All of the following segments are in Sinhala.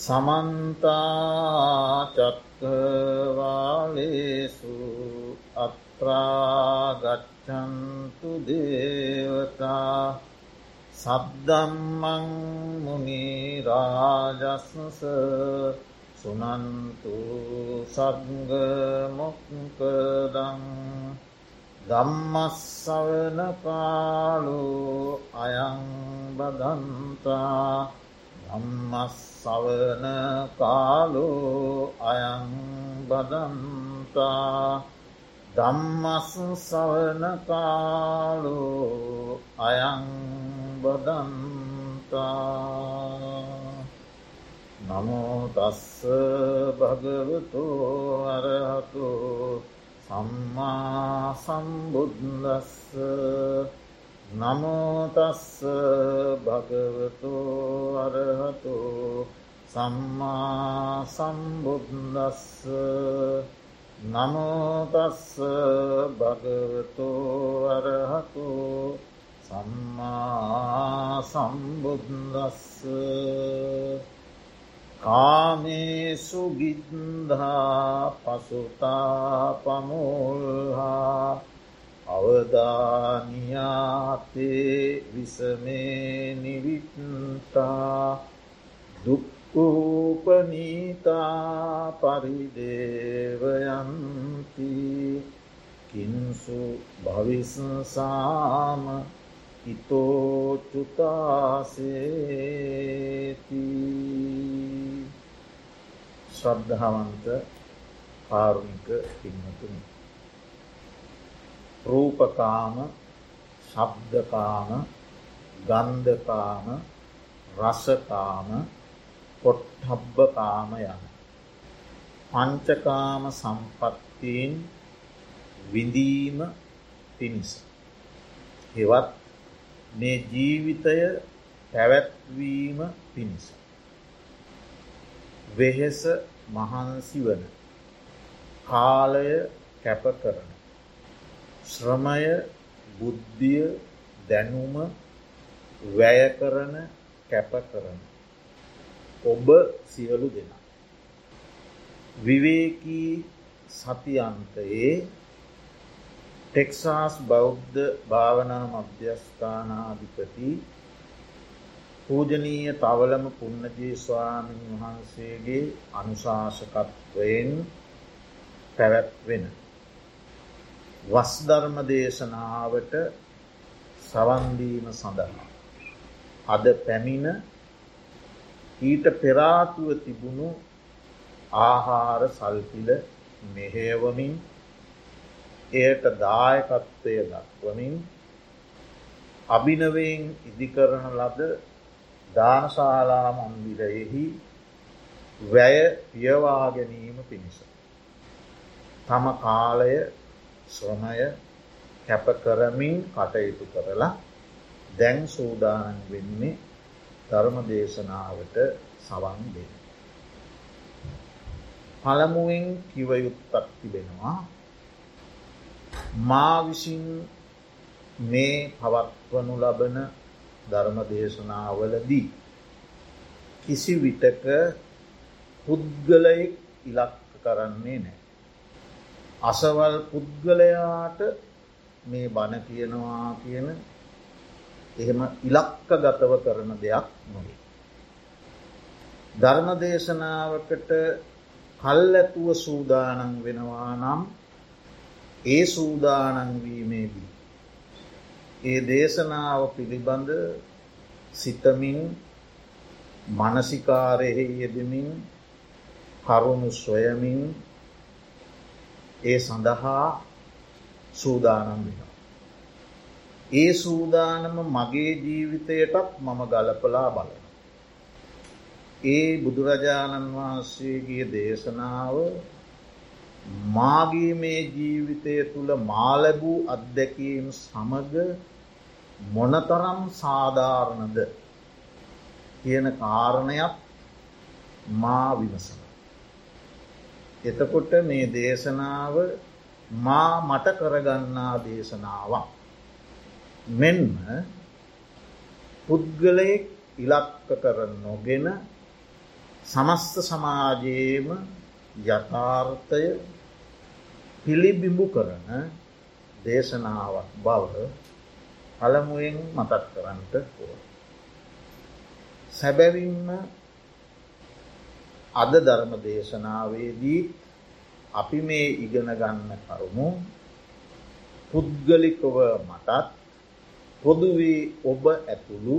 සමන්තාචක්කවාලේසු අත්‍රාගච්චන්තු දේවතා සද්දම්මං මුනිරාජස්ස සුනන්තු සග්ගමොක්කදං දම්මස්සවන කාලු අයං බදන්තා ධම්මස්සවන කාලු අයං බදන්තා. ධම්මස් සවන කාලු අයං බදන්තා. නමෝතස්ස භගවතු අරහතු. සම්මා සම්බුද්දස්ස. නමෝතස්ස භගවතු අරහතු සම්මා සම්බුද්දස්ස නමෝතස්ස භගවතු අරහතු සම්මා සම්බුද්දස්ස කාමේසු ගින්දා පසුතා පමුල්හා අවධානියාතේ විසමේ නිවිත්තා දුක්කූපනීතා පරිදේවයන්ති කින්සු භවිසසාම හිතෝචුතාසේති ශ්‍රද්ධාවන්ත කාරුණික පින්නතුනි. රූපකාම ශබ්දකාම ගන්ධකාම රසකාම පොට්හබ්බකාම යන. පංචකාම සම්පත්තීන් විඳීම පිණිස. හෙවත් මේ ජීවිතය පැවැත්වීම පිණිස. වෙහෙස මහන්සි වන කාලය කැප කරන. ශ්‍රමය බුද්ධිය දැනුම වැය කරන කැප කරන. ඔබ සියලු දෙනා. විවේකී සතියන්තයේ ටෙක්සාස් බෞද්ධ භාවනා මධ්‍යස්ථානාධිපති පූජනීය තවලම පුන්නජී ස්වාමීන් වහන්සේගේ අනුශාසකත්වයෙන් පැවැත්වෙන. වස්ධර්ම දේශනාවට සවන්දීම සඳහා. අද පැමිණ ඊට පෙරාතුව තිබුණු ආහාර සල්පිල මෙහේවමින් එයට දායකත්වය දක්වමින් අභිනවයෙන් ඉදිකරන ලද දානශාලා මන්දිරයෙහි වැය පියවා ගැනීම පිණිස. තම කාලය ශ්‍රමය කැප කරමින් කටයුතු කරලා දැන් සූදානන් වෙන්නේ ධර්ම දේශනාවට සවන් දෙන. පළමුුවෙන් කිවයුත්තක් තිබෙනවා මා විසින් මේ පවත්වනු ලබන ධර්ම දේශනාවලදී. කිසි විටක පුද්ගලයෙක් ඉලක්ක කරන්නේ නෑ. අසවල් පුද්ගලයාට මේ බණ කියනවා කියන එහෙම ඉලක්ක ගතව කරන දෙයක් නොවේ. ධර්ම දේශනාවකට කල් ඇතුව සූදානන් වෙනවා නම් ඒ සූදානන්වීමේදී ඒ දේශනාව පිළිබඳ සිතමින් මනසිකාරයෙහි යෙදමින් කරුණු සොයමින් ඒ සඳහා සූදානම් වෙන. ඒ සූදානම මගේ ජීවිතයටත් මම ගලපලා බලන. ඒ බුදුරජාණන් වහන්සේගේ දේශනාව මාගේ මේ ජීවිතය තුළ මාලැබූ අත්දැකීම් සමග මොනතරම් සාධාරණද කියන කාරණයක් මා විමසන. එතකොට මේ දේශනාව මා මට කරගන්නා දේශනාවක්. මෙන්ම පුද්ගලයෙක් ඉලක්ක කර නොගෙන සමස්ත සමාජයේම යථාර්ථය පිළිබිඹු කරන දේශනාවක් බව පළමුුවෙන් මතත් කරන්නට ඕ. සැබැවින්ම අද ධර්ම දේශනාවේදී අපි මේ ඉගෙන ගන්න කරුණු පුද්ගලිකව මටත් පොදුවේ ඔබ ඇතුළු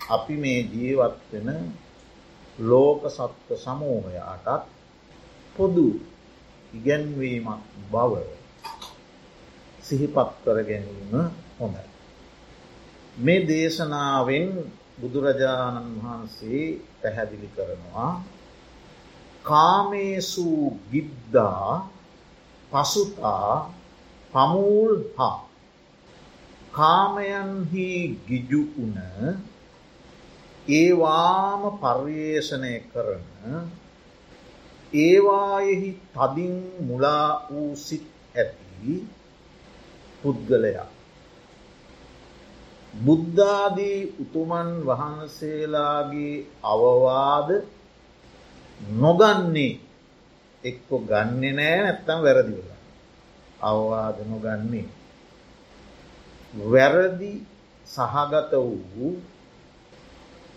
අපි මේ ජීවත් වෙන ලෝක සත්ව සමූහයාටත් පොදු ඉගැන්වීමක් බව සිහිපත් කර ගැනීම හොඳ. මේ දේශනාවෙන් බුදුරජාණන් වහන්සේ පැහැදිලි කරනවා කාමේසු ගිද්දා පසුතා පමූල් හා කාමයන්හි ගිජු උන ඒවාම පර්යේෂණය කරන ඒවායෙහි තදින් මුලා වූ සිත් ඇති පුද්ගලයා. බුද්ධාදී උතුමන් වහන්සේලාගේ අවවාද නොගන්නේ එක්කො ගන්න නෑ නැත්තම් වැරදිවලා. අවවාද නොගන්නේ. වැරදි සහගත වූ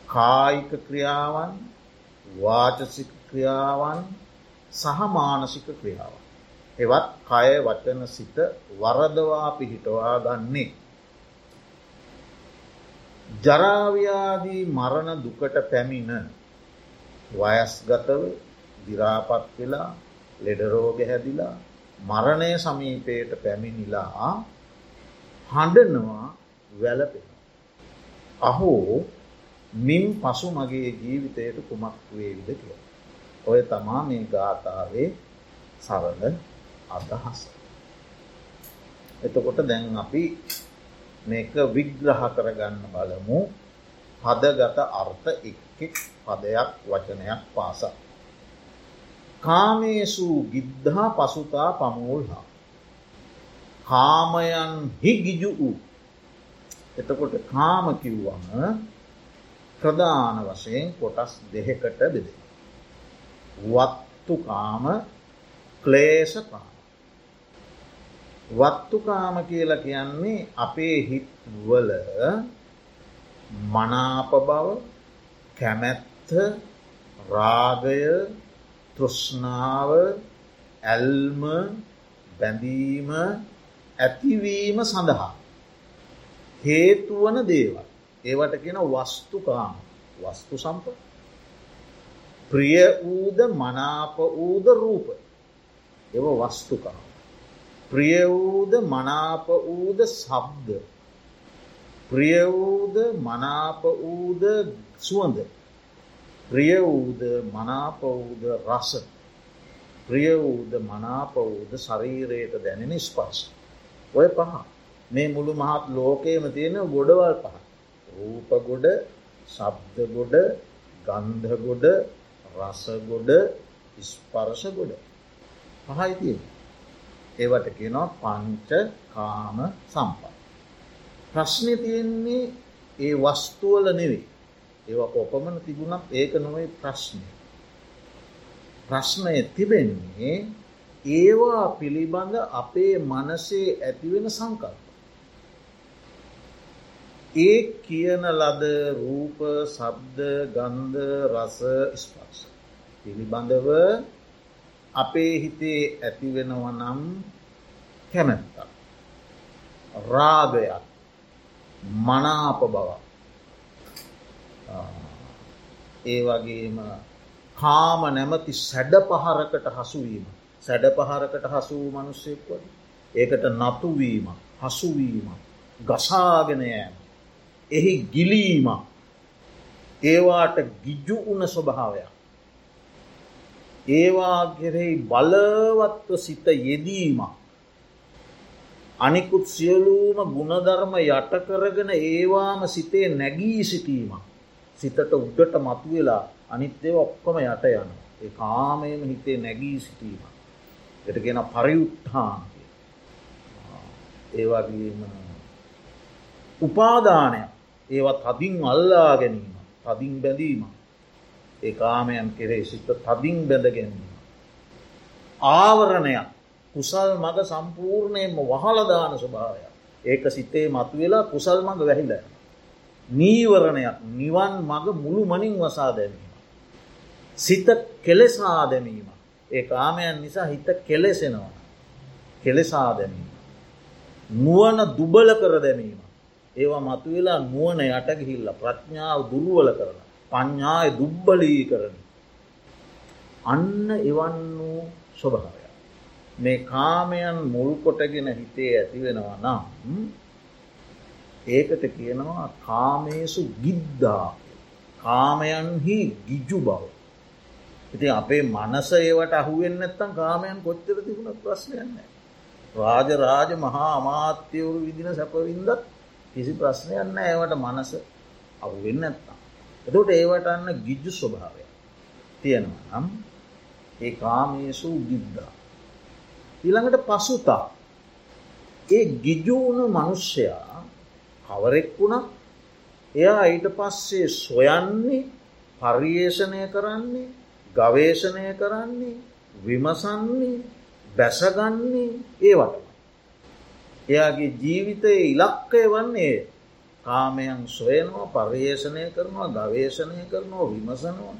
කායික ක්‍රියාවන් වාචසික ක්‍රියාවන් සහ මානසික ක්‍රියාවන්. එවත් කය වචන සිත වරදවා පිහිටවා ගන්නේ. ජරාව්‍යාදී මරණ දුකට පැමිණ වයස්ගතව දිරාපත් වෙලා ලෙඩරෝග හැදිලා මරණය සමීපයට පැමිණිලා හඬනවා වැලපෙන. අහෝ මින් පසු මගේ ජීවිතයට කුමක් වේවිද කිය. ඔය තමා මේ ගාථාවේ සරල අදහස. එතකොට දැන් අපි මේක විග්‍රහ කරගන්න බලමු පදගත අර්ථ එක්කෙක් පදයක් වචනයක් පාස. කාමේසු ගිද්ධා පසුතා පමුල්හා. කාමයන් හිගිජු වූ. එතකොට කාම කිව්වම ප්‍රධාන වශයෙන් කොටස් දෙහෙකට බෙදේ. වත්තුකාම ක්ලේෂකාම. වත්තුකාම කියලා කියන්නේ අපේ හිත්වල මනාප බව කැමැත්ත රාගය තෘෂ්ණාව ඇල්ම බැඳීම ඇතිවීම සඳහා හේතුවන දේවල්. ඒවට කියෙන වස්තුකාම. වස්තු සම්ප. ප්‍රිය වූද මනාප වූද රූප. එව වස්තුකාම. ප්‍රිය වූද මනාප වූද සබ්ද ප්‍රිය වූද මනාප වූද සුවඳ. ප්‍රිය වූද මනාප වූද රස. ප්‍රිය වූද මනාප වූද ශරීරයට දැනෙන ස්පර්ශ. ඔය පහ. මේ මුළු මහත් ලෝකයේම තියෙන ගොඩවල් පහ. රූපගොඩ ශබ්දගොඩ ගන්ධගොඩ රසගොඩ ස්පර්ශගොඩ පහයිතිය ඒවට කියනවා පංච කාම සම්පා ප්‍රශ්නය තියෙන්නේ ඒ වස්තුවල නෙවෙයි. ඒවා කොපමණ තිබුණත් ඒක නොවයි ප්‍රශ්නය. ප්‍රශ්නය තිබෙන්නේ ඒවා පිළිබඳ අපේ මනසේ ඇතිවෙන සංකල්ප. ඒ කියන ලද රූප සබ්ද ගන්ධ රස ස්පර්ශ පිළිබඳව අපේ හිතේ ඇතිවෙනව නම් කැමැත්ත රාගයක් මනාප බව ඒ වගේම කාම නැමති සැඩ පහරකට හසුවීම සැඩ පහරකට හසු වූ මනුස්සෙක් වද ඒකට නතුවීම හසුවීම ගසාගෙනයෑම එහි ගිලීම ඒවාට ගිජ්ජු උන ස්වභාවයක්. ඒවා කෙරෙහි බලවත්ව සිත යෙදීම. අනිකුත් සියලූම ගුණධර්ම යටකරගෙන ඒවාම සිතේ නැගී සිටීම. සිතට උඩට මතුවෙලා අනිත්‍යව ඔක්කොම යට යන. ඒ කාමයම හිතේ නැගී සිටීම. එට ගෙන පරියුත්හාන් ඒවාගේම උපාදානයක් ඒවත් තදින් අල්ලා ගැනීම තදින් බැඳීම ඒ කාමයන් කෙරේ සිත තදින් බැඳගැනීම. ආවරණයක් කුසල් මඟ සම්පූර්ණයෙන්ම වහලදාන ස්වභාවය. ඒක සිතේ මතු වෙලා කුසල් මඟ වැහිල. නීවරණයක් නිවන් මඟ මුළු මනින් වසා දැමීම. සිත කෙලෙසා දැමීම. ඒ කාමයන් නිසා හිත කෙලෙසෙනවා. කෙලෙසා දැමීම. නුවන දුබල කර දැමීම. ඒවා මතුවෙලා නුවන යටගිහිල්ල ප්‍රඥාව දුරුවල කරලා. පඤ්ඥාය දුබ්බලී කරන. අන්න එවන් වූ ස්වභාවය. මේ කාමයන් මුල් කොටගෙන හිතේ ඇති වෙනවා නම් ඒකට කියනවා කාමේසු ගිද්දා කාමයන්හි ගිජු බව. ඉති අපේ මනස ඒවට අහුවෙන් නැත්තම් කාමයන් කොච්චර තිබුණ ප්‍රශ්නයන්න. රාජ රාජ මහා අමාත්‍යවරු විදින සැපවින්දත් කිසි ප්‍රශ්නයන්න ඒවට මනස අහුවෙන් නැත්තම්. එතට ඒවට අන්න ගිජ්ජු ස්වභාවය තියෙනවා නම් ඒ කාමේසු ගිද්දා. ඊළඟට පසුතා ඒ ගිජුවුණු මනුෂ්‍යයා කවරෙක් වුණා එයා ඊට පස්සේ සොයන්නේ පර්යේෂණය කරන්නේ ගවේෂණය කරන්නේ විමසන්නේ බැසගන්නේ ඒවට. එයාගේ ජීවිතයේ ඉලක්කය වන්නේ කාමයන් සොයනවා පර්යේෂණය කරනවා ගවේෂණය කරනවා විමසනවා.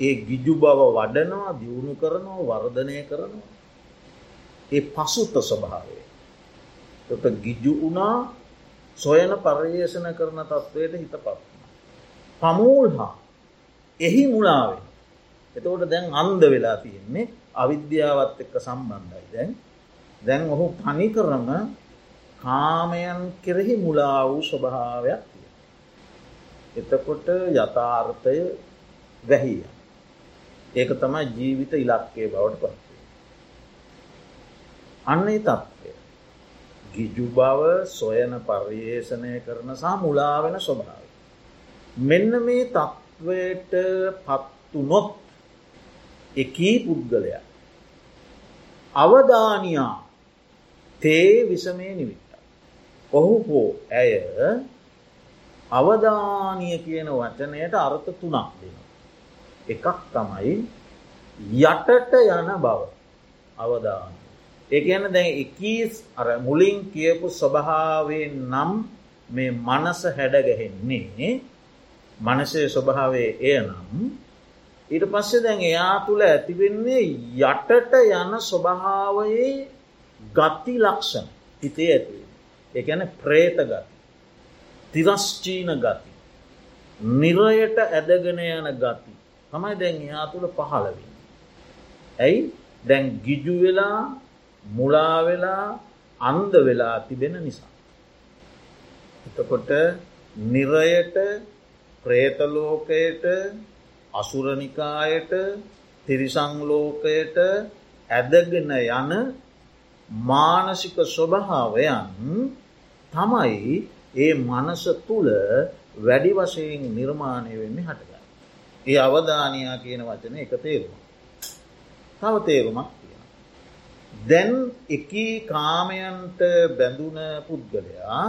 ඒ ගිජු බව වඩනවා දියුණු කරනවා වර්ධනය කරනවා. ඒ පසුත ස්වභාවය. ට ගිජු වුණා සොයන පර්යේෂණ කරන තත්ත්වයට හිත පත්. පමූල් හා එහි මුලාවෙන් එතකොට දැන් අන්ද වෙලා තියෙන්නේ අවිද්‍යාවත් එක්ක සම්බන්ධයි දැන් දැන් ඔහු පනි කරම කාමයන් කෙරෙහි මුලා වූ ස්වභාවයක් තිය. එතකොට යථාර්ථය වැහිය. ඒක තමයි ජීවිත ඉලක්කේ බවට පත්වේ. අන්න තත්ත්වය. ගිජු බව සොයන පර්යේෂණය කරන සහ මුලාවෙන ස්වභාව. මෙන්න මේ තත්ත්වයට පත්තු නොත් එකී පුද්ගලයා. අවධානයා තේ විසමේ නිවිට. ඔහු හෝ ඇය අවධානය කියන වචනයට අර්ථ තුනක් දෙන. එකක් තමයි යටට යන බව අවධාන. ඒ ගැන දැන් එකී අර මුලින් කියපු ස්වභාවෙන් නම් මේ මනස හැඩගැහෙන්නේ මනසේ ස්වභාවේ එය නම් ඊට පස්සේ දැන් එයා තුළ ඇතිවෙන්නේ යටට යන ස්වභාවයේ ගති ලක්ෂණ හිතේ ඇතිවෙන. එකන ප්‍රේත ගති. තිරස්චීන ගති. නිරයට ඇදගෙන යන ගති. තමයි දැන් එයා තුළ පහළවෙන්න. ඇයි දැන් ගිජු වෙලා මුලා වෙලා අන්ද වෙලා තිබෙන නිසා. එතකොට නිරයට ප්‍රේතලෝකයට අසුරනිකායට තිරිසංලෝකයට ඇදගෙන යන මානසික ස්වභාවයන් තමයි ඒ මනස තුළ වැඩි වශයෙන් නිර්මාණය වෙන්නේ හටගන්න. ඒ අවධානයා කියන වචන එක තේරුම. තව තේරුමක් තියෙන. දැන් එකී කාමයන්ට බැඳුන පුද්ගලයා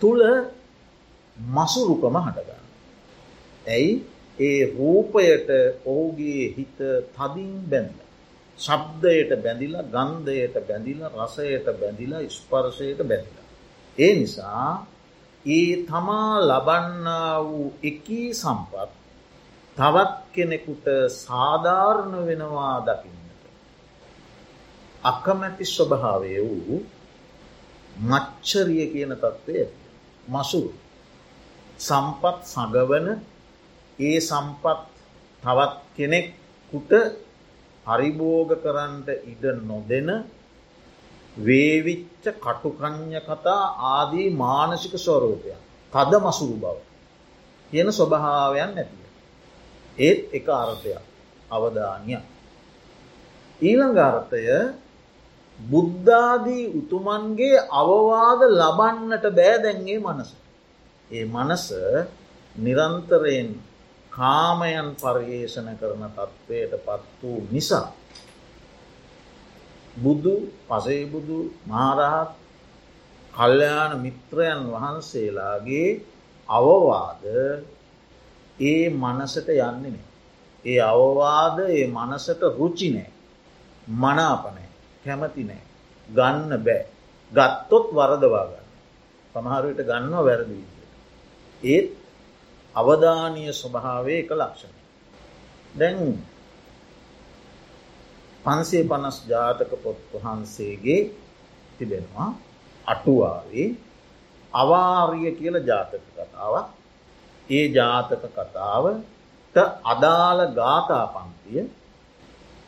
තුළ මසුරුකම හටගන්න. ඇයි ඒ රූපයට ඔහුගේ හිත තදින් බැඳල. ශබ්දයට බැඳිලා ගන්ධයට බැඳිලා රසයට බැඳිලා ස්පර්ශයට බැඳිලා. ඒ නිසා ඒ තමා ලබන්න වූ එකී සම්පත් තවත් කෙනෙකුට සාධාරණ වෙනවා දකින්නට. අකමැති ස්වභාවය වූ මච්චරිය කියන තත්ත්වය මසුරු. සම්පත් සගවන ඒ සම්පත් තවත් කෙනෙක්කුට පරිභෝග කරන්ට ඉඩ නොදෙන වේවිච්ච කටුකං්ඥ කතා ආදී මානසික ස්වරූපයක් තද මසුරු බව කියන ස්වභාවයන් නැතිය. ඒත් එක අර්ථයක් අවධානය. ඊළඟ අර්ථය බුද්ධාදී උතුමන්ගේ අවවාද ලබන්නට බෑදැන්ගේ මනස. ඒ මනස නිරන්තරයෙන් කාමයන් පර්යේෂණ කරන තත්ත්වයට පත් වූ නිසා. බුදු පසේබුදු මාරහත් කල්්‍යයාන මිත්‍රයන් වහන්සේලාගේ අවවාද ඒ මනසට යන්නේ නෑ. ඒ අවවාද ඒ මනසට රුචි නෑ. මනාපනෑ කැමති නෑ. ගන්න බෑ. ගත්තොත් වරදවා ගන්න. සමහරයට ගන්න වැරදිීට. ඒත් අවධානය ස්වභාවය එක ලක්ෂණ. දැන් පන්සේ පනස් ජාතක පොත් වහන්සේගේ තිබෙනවා අටුවාවේ අවාරිය කියල ජාතක කතාවක් ඒ ජාතක කතාවට අදාළ ගාථා පන්තිය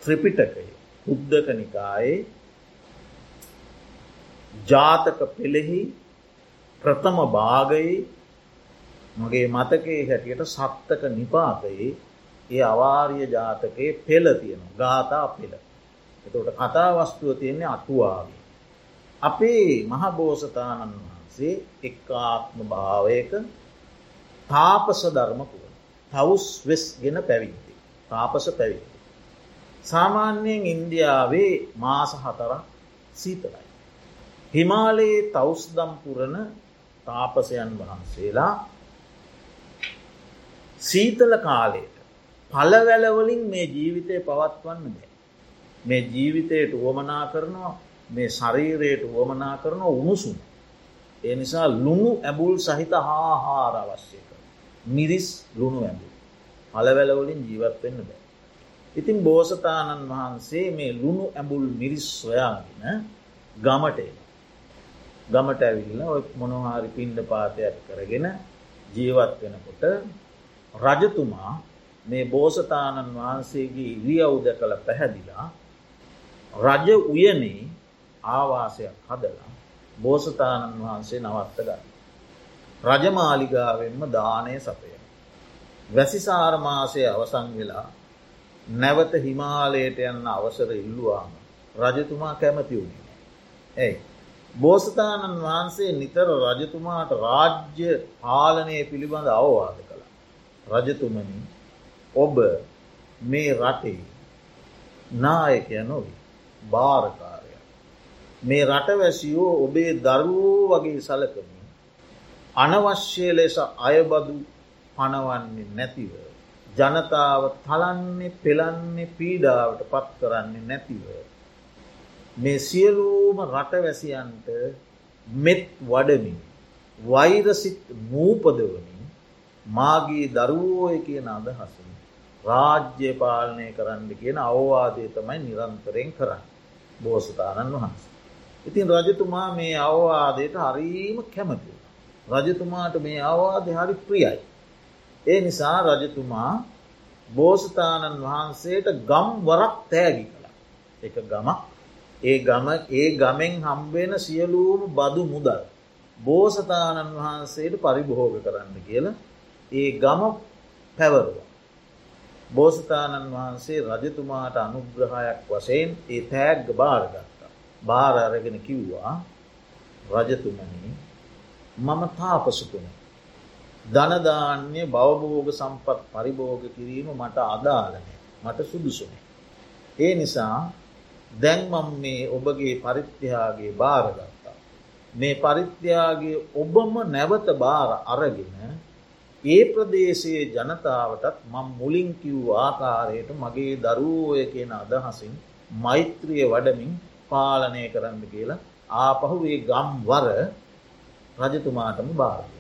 ත්‍රිපිටකය උද්ධක නිකායේ ජාතක පෙළෙහි ප්‍රථම භාගයේ මගේ මතකේ හැටියට සත්තක නිපාතයේ ඒ අවාරිය ජාතකයේ පෙළ තියෙන ගාථා පෙළ. එතට කතාවස්තුව තියෙන්නේ අටුවාගේ. අපේ මහබෝසතාණන් වහන්සේ එක්ආත්ම භාවයක තාපස ධර්මකුව තවුස් වෙස් ගෙන පැවිද්දි. තාපස පැවිද්දි. සාමාන්‍යයෙන් ඉන්දියාවේ මාස හතරක් සීතලයි. හිමාලයේ තවුස්දම් පුරණ තාපසයන් වහන්සේලා සීතල කාලයට පලවැලවලින් මේ ජීවිතය පවත්වන්න බෑ. මේ ජීවිතයට වුවමනා කරනවා මේ ශරීරයට වුවමනා කරන උණුසුම්. ඒ නිසා ලුණු ඇබුල් සහිත හාහාර අවශ්‍ය කර. මිරිස් ලුණු ඇබුල්. පලවැලවලින් ජීවත් වෙන්න බෑ. ඉතින් බෝසතාණන් වහන්සේ මේ ලුණු ඇබුල් මිරිස් සොයාගෙන ගමටේ. ගමට ඇවිල්ල ඔය මොනොහාරි පින්ඩ පාතයක් කරගෙන ජීවත් වෙනකොට රජතුමා මේ බෝසතාණන් වහන්සේගේ ඉරියවුද කළ පැහැදිලා රජ උයනේ ආවාසයක් හදලා බෝසතාණන් වහන්සේ නවත්ත ගන්න. රජමාලිගාවෙන්ම දානය සපය. වැසිසාරමාසය අවසං වෙලා නැවත හිමාලයට යන්න අවසර ඉල්ලුවාම රජතුමා කැමති වුණේ. ඇයි. බෝසතාණන් වහන්සේ නිතර රජතුමාට රාජ්‍ය පාලනය පිළිබඳ අවවාද කළ. රජතුමනි ඔබ මේ රටේ නායකය නොවී භාරකාරය. මේ රටවැසියෝ ඔබේ දරුවෝ වගේ සලකමින් අනවශ්‍ය ලෙස අයබදු පනවන්නේ නැතිව. ජනතාව තලන්නේ පෙළන්නේ පීඩාවට පත් කරන්නේ නැතිව. මේ සියලූම රටවැසියන්ට මෙත් වඩමින් වෛරසිත් නූපදවමින් මාගේ දරුවෝය කියන අදහසින් රාජ්‍ය පාලනය කරන්න කියන අවවාදය තමයි නිරන්තරයෙන් කරන්න බෝසතාණන් වහන්ස. ඉතින් රජතුමා මේ අවවාදයට හරීම කැමති. රජතුමාට මේ අවවාදය හරි ප්‍රියයි. ඒ නිසා රජතුමා බෝසතාණන් වහන්සේට ගම් වරක් තෑගි කළ එක ගමක් ඒ ගම ඒ ගමෙන් හම්බෙන සියලූම බදු මුදල් බෝසතාණන් වහන්සේට පරිභෝග කරන්න කියලා ඒ ගම පැවරුව. බෝසතාණන් වහන්සේ රජතුමාට අනුග්‍රහයක් වසයෙන් ඒ තෑග්ග භාරගත්තා. භාර අරගෙන කිව්වා රජතුමනි මම තාපසුතුන. ධනධාන්‍ය බවභෝග සම්පත් පරිභෝග කිරීම මට අදාලනය මට සුදුසුනේ. ඒ නිසා දැන්මම් මේ ඔබගේ පරිත්‍යයාගේ භාරගත්තා. මේ පරිත්‍යයාගේ ඔබම නැවත භාර අරගෙන ඒ ප්‍රදේශයේ ජනතාවටත් මං මුලින් කිව් ආකාරයට මගේ දරුවෝය කියන අදහසින් මෛත්‍රිය වඩමින් පාලනය කරන්න කියලා ආපහුේ ගම් වර රජතුමාටම බාරග.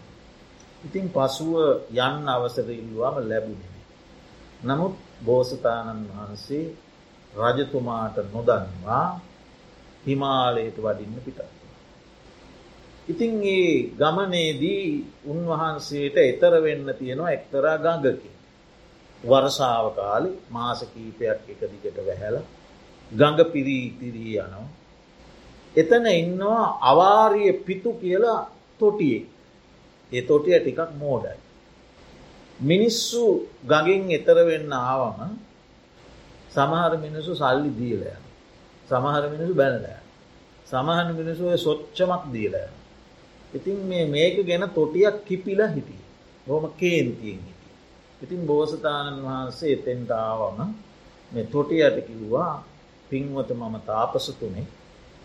ඉතින් පසුව යන්න අවසර ඉල්ලවාම ලැබුණ. නමුත් බෝසතාණන් වහන්සේ රජතුමාට නොදන්වා හිමාලයට වඩින්න පිටත්. ඉතින් ඒ ගමනේදී උන්වහන්සේට එතර වෙන්න තියෙනවා එක්තරා ගඟකි. වර්ෂාව කාලි මාස කීපයක් එක දිගට වැහැල ගඟ පිරීතිරී යනවා. එතන ඉන්නවා අවාරිය පිතු කියලා තොටියේ. ඒ තොටිය ටිකක් මෝඩයි. මිනිස්සු ගඟින් එතර වෙන්න ආවම සමහර මිනිසු සල්ලි දීලය. සමහර මිනිසු බැනලෑ. සමහන මිනිසු සොච්චමක් දීලය. ඉතින් මේ මේක ගැන තොටියක් කිපිලා හිටිය. බොහොම කේන්තියෙන් හිටිය. ඉතින් බෝසතාණන් වහන්සේ එතෙන්ටාවම මේ තොටියට කිව්වා පින්වත මම තාපසතුනේ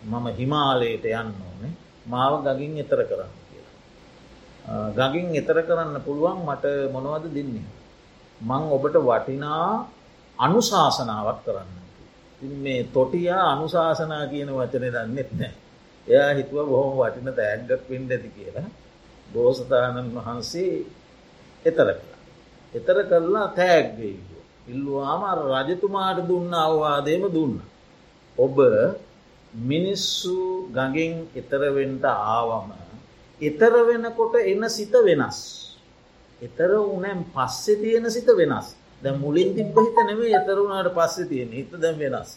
මම හිමාලයට යන්න ඕනේ මාව ගගින් එතර කරන්න කියලා. ගගින් එතර කරන්න පුළුවන් මට මොනවද දෙන්නේ. මං ඔබට වටිනා අනුශාසනාවක් කරන්න. මේ තොටියා අනුශාසනා කියන වචන දන්නෙත් නෑ. එයා හිතුව බොහොම වටින තෑග්ගක් පින්ඩ ඇති කියලා බෝසතාණන් වහන්සේ එතර කළා. එතර කරලා තෑග්ගේ ඉල්ලවාම රජතුමාට දුන්න අවවාදයම දුන්න. ඔබ මිනිස්සු ගඟින් එතරවෙන්ට ආවම එතර වෙනකොට එන්න සිත වෙනස්. එතර උනැම් පස්සෙ තියෙන සිත වෙනස්. ද මුලින් තිබ්බ හිත නෙමේ එතරුණට පස්සෙ තියෙන හිත දැම් වෙනස්.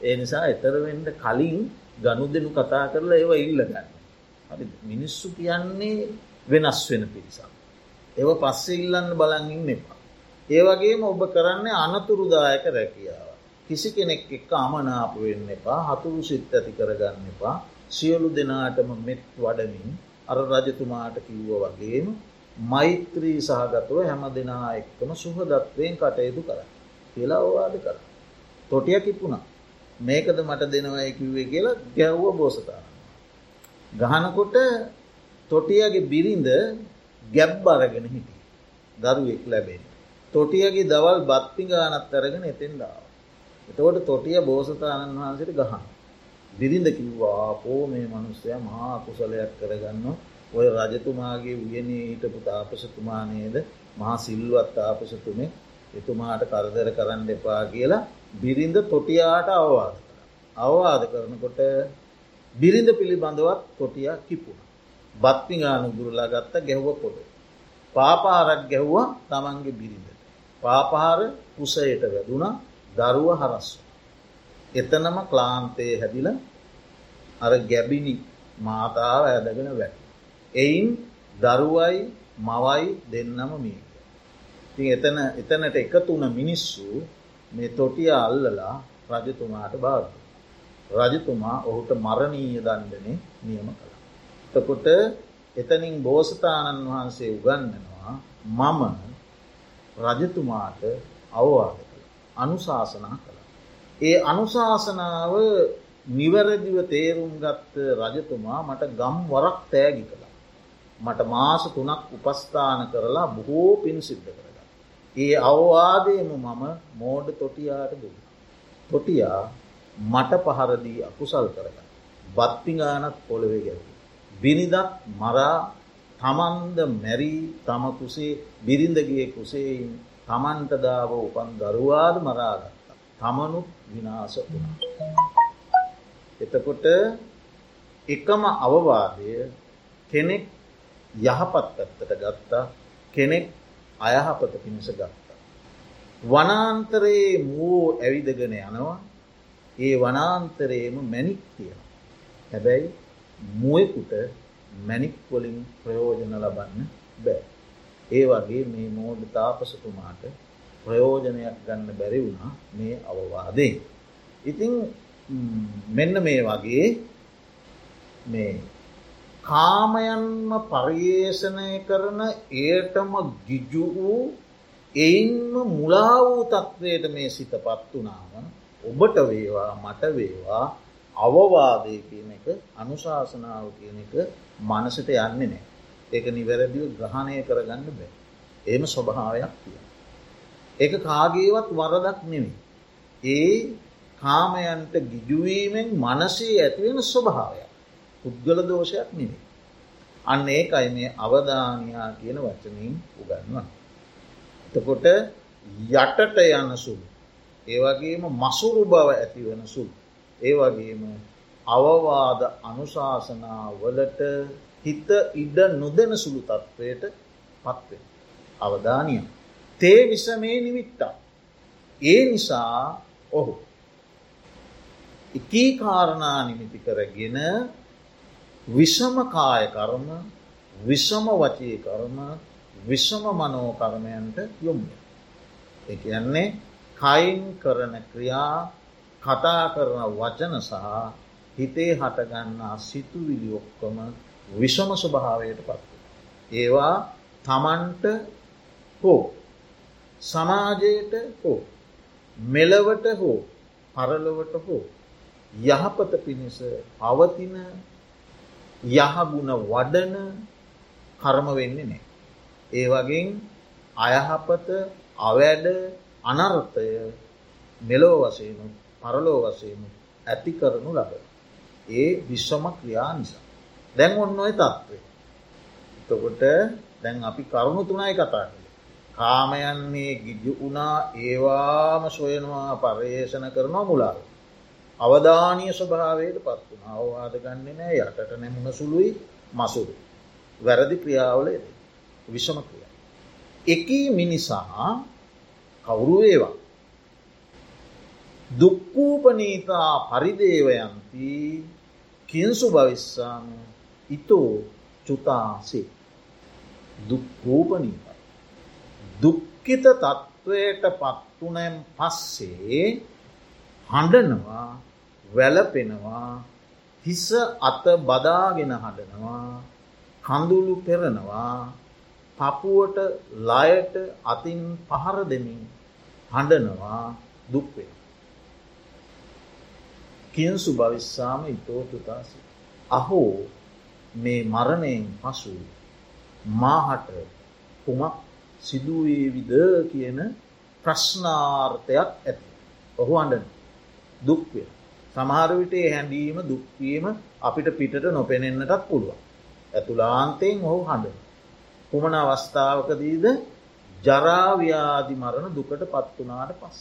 ඒ නිසා එතරවෙන්ට කලින් ගනු දෙනු කතා කරලා ඒව ඉල්ලගන්න. හරි මිනිස්සු කියන්නේ වෙනස් වෙන පිරිසක්. ඒව පස්සේ ඉල්ලන්න බලංගින් එපා. ඒවගේම ඔබ කරන්නේ අනතුරුදායක රැකියාව. කිසි කෙනෙක් එක්ක අමනාප වෙන්න එපා හතුරු සිත් ඇති කරගන්න එපා සියලු දෙනාටම මෙත් වඩමින් අර රජතුමාට කිව්ව වගේම මෛත්‍රී සහගතව හැම දෙනා එක්කම සුහදත්වයෙන් කටයුතු කර කියලා ඕවාද කර. තොටිය කිපුණා මේකද මට දෙනවයි කිව්වේ කියලා ගැව්ව බෝසතාන. ගහනකොට තොටියගේ බිරිඳ ගැබ් අරගෙන හිටි දරුවෙක් ලැබෙන. තොටියගේ දවල් බත්පි ගානත් අරගෙන එතෙන් දාව. එතකොට තොටිය බෝසතාණන් වහන්සට ගහන්. බිරිඳ කිව්වා පෝ මේ මනුස්සය මහා කුසලයක් කරගන්න ඔය රජතුමාගේ වියනේ හිටපු තාපසතුමානයද මහා සිල්වත් තාපසතුමේ එතුමාට කරදර කරන්න එපා කියලා බිරිඳ තොටියාට අවවාද කර. අවවාද කරනකොට බිරිඳ පිළිබඳවත් තොටිය කිපුණ. බත්පිගානු ගුරුලා ගත්ත ගැහ්ව පොඩ. පාපාරක් ගැහ්වා තමන්ගේ බිරිඳට. පාපහාර කුසයට වැදුනා දරුව හරස්ව. එතනම ක්ලාන්තය හැදිල අර ගැබිනි මාතාව ඇදගෙන වැට. එයින් දරුවයි මවයි දෙන්නම මිය. ති එතන එතනට එකතුන මිනිස්සු මේ තොටිය අල්ලලා රජතුමාට භාග. රජතුමා ඔහුට මරණීය දණ්ඩනේ නියම කළ. තකොට එතනින් බෝසතාණන් වහන්සේ උගන්නනවා මම රජතුමාට අවවාද කළ අනුශාසනා කළ. ඒ අනුශාසනාව නිවැරදිව තේරුම් ගත්ත රජතුමා මට ගම් වරක් තෑගි කළ. මට මාස තුනක් උපස්ථාන කරලා බොහෝ පින් සිද්ධ කරග. ඒ අවවාදයම මම මෝඩ තොටියාට දුන්න. තොටියා මට පහරදී අකුසල් කරග. බත්තිගානත් පොළොවේ ගැවි. බිනිදත් මරා තමන්ද මැරී තම කුසේ බිරිඳගේ කුසේයින් තමන්ටදාව උපන් දරුවාද මරාගත්තා. තමනුත් විනාස වුණා. එතකොට එකම අවවාදය කෙනෙක් යහපත් පැත්තට ගත්තා කෙනෙක් අයහපත පිණිස ගත්තා. වනාන්තරයේ මූ ඇවිදගෙන යනවා ඒ වනාන්තරයේම මැනික් තියෙන. හැබැයි මුවෙකුට මැනික්වලින් ප්‍රයෝජන ලබන්න බෑ. ඒ වගේ මේ මෝඩ තාපසතුමාට ප්‍රයෝජනයක් ගන්න බැරි වුණා මේ අවවාදේ. ඉතිං මෙන්න මේ වගේ මේ කාමයන්ම පර්යේෂණය කරන ඒටම ගිජු වූ එයින්ම මුලා වූ තත්ත්වයට මේ සිත පත් වනාම ඔබට වේවා මට වේවා අවවාදය කියන එක අනුශාසනාව කියන එක මනසට යන්නේ නෑ. ඒක නිවැරදිව ග්‍රහණය කරගන්න බෑ. ඒම ස්වභාවයක් තිය. ඒක කාගේවත් වරදක් නෙමේ. ඒ කාමයන්ට ගිජුවීමෙන් මනසේ ඇතිවෙන ස්වභාවයක්. පුද්ගල දෝෂයක් නෙමේ. අන්න ඒකයි මේ අවධානයා කියන වචනින් උගන්වන්න. එතකොට යටට යන සුළු. ඒවගේම මසුරු බව ඇතිවන සුළු. ඒවගේම අවවාද අනුශාසනාවලට හිත ඉඩ නොදෙන සුළු තත්ත්වයට පත්වෙන. අවධානිය. තේ විසමේ නිමිත්තා. ඒ නිසා ඔහු. එකී කාරණා නිමිති කරගෙන විෂම කාය කර්ම විෂම වචී කර්ම විෂම මනෝ කර්මයන්ට යොම්ය. එකයන්නේ කයින් කරන ක්‍රියා කතා කරන වචන සහ හිතේ හටගන්නා සිතුවිලි ඔක්කොම විෂම ස්වභාවයට පත්ව. ඒවා තමන්ට හෝ සමාජයට හෝ මෙලවට හෝ පරලොවට හෝ යහපත පිණිස පවතින යහගුණ වඩන කර්ම වෙන්නේ නෑ. ඒ වගේ අයහපත අවැඩ අනර්ථය මෙලෝ වසයනු පරලෝ වසයනු ඇති කරනු ලබ. ඒ විශ්වම ක්‍රියා නිසා. දැන් ඔන්න ඔය තත්ත්වය. එතකොට දැන් අපි කරුණු තුනයි කතා කළ. කාමයන්නේ ගිජු වුණා ඒවාම සොයනවා පර්යේෂණ කරනවා මුලාව. අවධානය ස්වභාවයට පත් වුණ අවවාද ගන්නේ නෑ යටට නැමුණ සුළුයි මසුරු. වැරදි ක්‍රියාවලේද විෂම ක්‍රියා. එකී මිනිසා කවුරු ඒවා. දුක්කූපනීතා පරිදේවයන්ති කින්සු භවිස්සාම ඉතෝ චුතාසේ දුක්කූපනීත දුක්කිත තත්ත්වයට පත්වනැම් පස්සේ හඬනවා වැලපෙනවා හිස අත බදාගෙන හඬනවා කඳුළු පෙරනවා පපුුවට ලයට අතින් පහර දෙමින් හඬනවා දුක්වේ. කියන්සු භවිස්සාම ඉතෝතුතාසි. අහෝ මේ මරණයෙන් පසු මාහට කුමක් සිදුවේවිද කියන ප්‍රශ්නාර්ථයක් ඇති. ඔහු අඩන දුක්වය. සමහරවිටේ හැඳීම දුක්වීම අපිට පිටට නොපෙනෙන්න්නටත් පුළුවන්. ඇතුලාන්තයෙන් ඔහු හඬ. කුමන අවස්ථාවකදීද ජරාව්‍යාදි මරණ දුකට පත්වනාට පස්.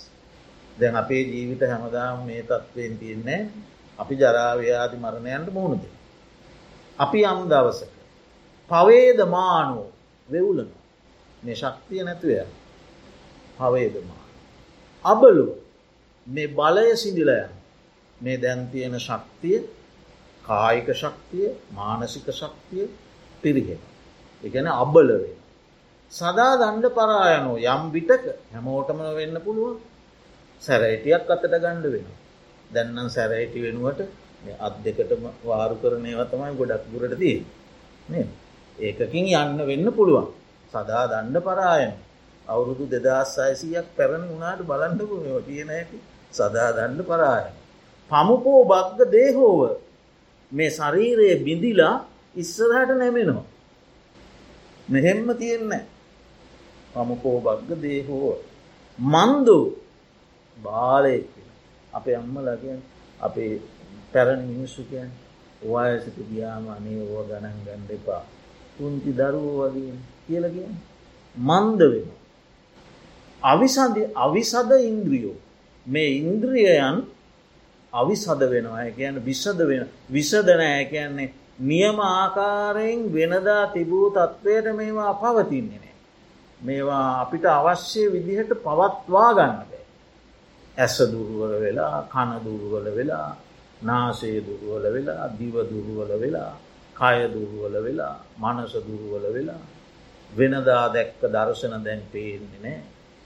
දැන් අපේ ජීවිත හැමදාම් මේ තත්ත්වයෙන් තියෙන්නේ අපි ජරාව්‍යාදි මරණයන්ට මුහුණද. අපි යම් දවසක. පවේදමානෝ වෙවුලන මේ ශක්තිය නැතුවය පවේදමාන. අබලු මේ බලය සිදිලයන් මේ දැන්තියෙන ශක්තිය කායික ශක්තිය මානසික ශක්තිය පිරිහෙන. එකන අබලවෙන. සදා දණ්ඩ පරායනෝ යම් විටක හැමෝටම වෙන්න පුළුවන් සැරයිටියක් අතට ගණ්ඩ වෙන. දැන්නම් සැරයිටි වෙනුවට අත් දෙකටම වාරු කරනය වතමයි ගොඩක් ගුරට දී. ඒකකින් යන්න වෙන්න පුළුවන්. සදා දණ්ඩ පරායන. අවුරුදු දෙදස් අයසියක් පැරණ වුණට බලන්නපු තියෙන ඇති සදා දණ්ඩ පරායන. පමුකෝ බක්ග දේහෝව. මේ ශරීරයේ බිඳිලා ඉස්සරහට නැමෙනවා. මෙහෙම්ම තියෙන්න පමුකෝ බක්ග දේහෝ මන්දු. බාලයෙක් අපේ අම්ම ලගියන් අපේ පැරණි මිනිස්සුකයන් වයසට ගියාම අනේ ඕ ගණන් ගණ්ඩ එපා. පුංචි දරුවෝ වගේ. කියලගිය මන්ද වෙන අවිසද අවිසද ඉන්ද්‍රියෝ. මේ ඉන්ද්‍රියයන් අවිසද වෙනවා. කියන විසද වෙන විසදනෑ කියන්නේ නියම ආකාරයෙන් වෙනදා තිබූ තත්ත්වයට මේවා පවතින්නේ නෑ. මේවා අපිට අවශ්‍ය විදිහට පවත්වා ගන්න බෑ. ඇස දුරුවල වෙලා කන දුරුවල වෙලා නාසේ දුරුවල වෙලා දිව දුරුවල වෙලා කය දුරුවල වෙලා මනස දුරුවල වෙලා වෙනදා දැක්ක දර්ශන දැන් පේන්නේ නෑ.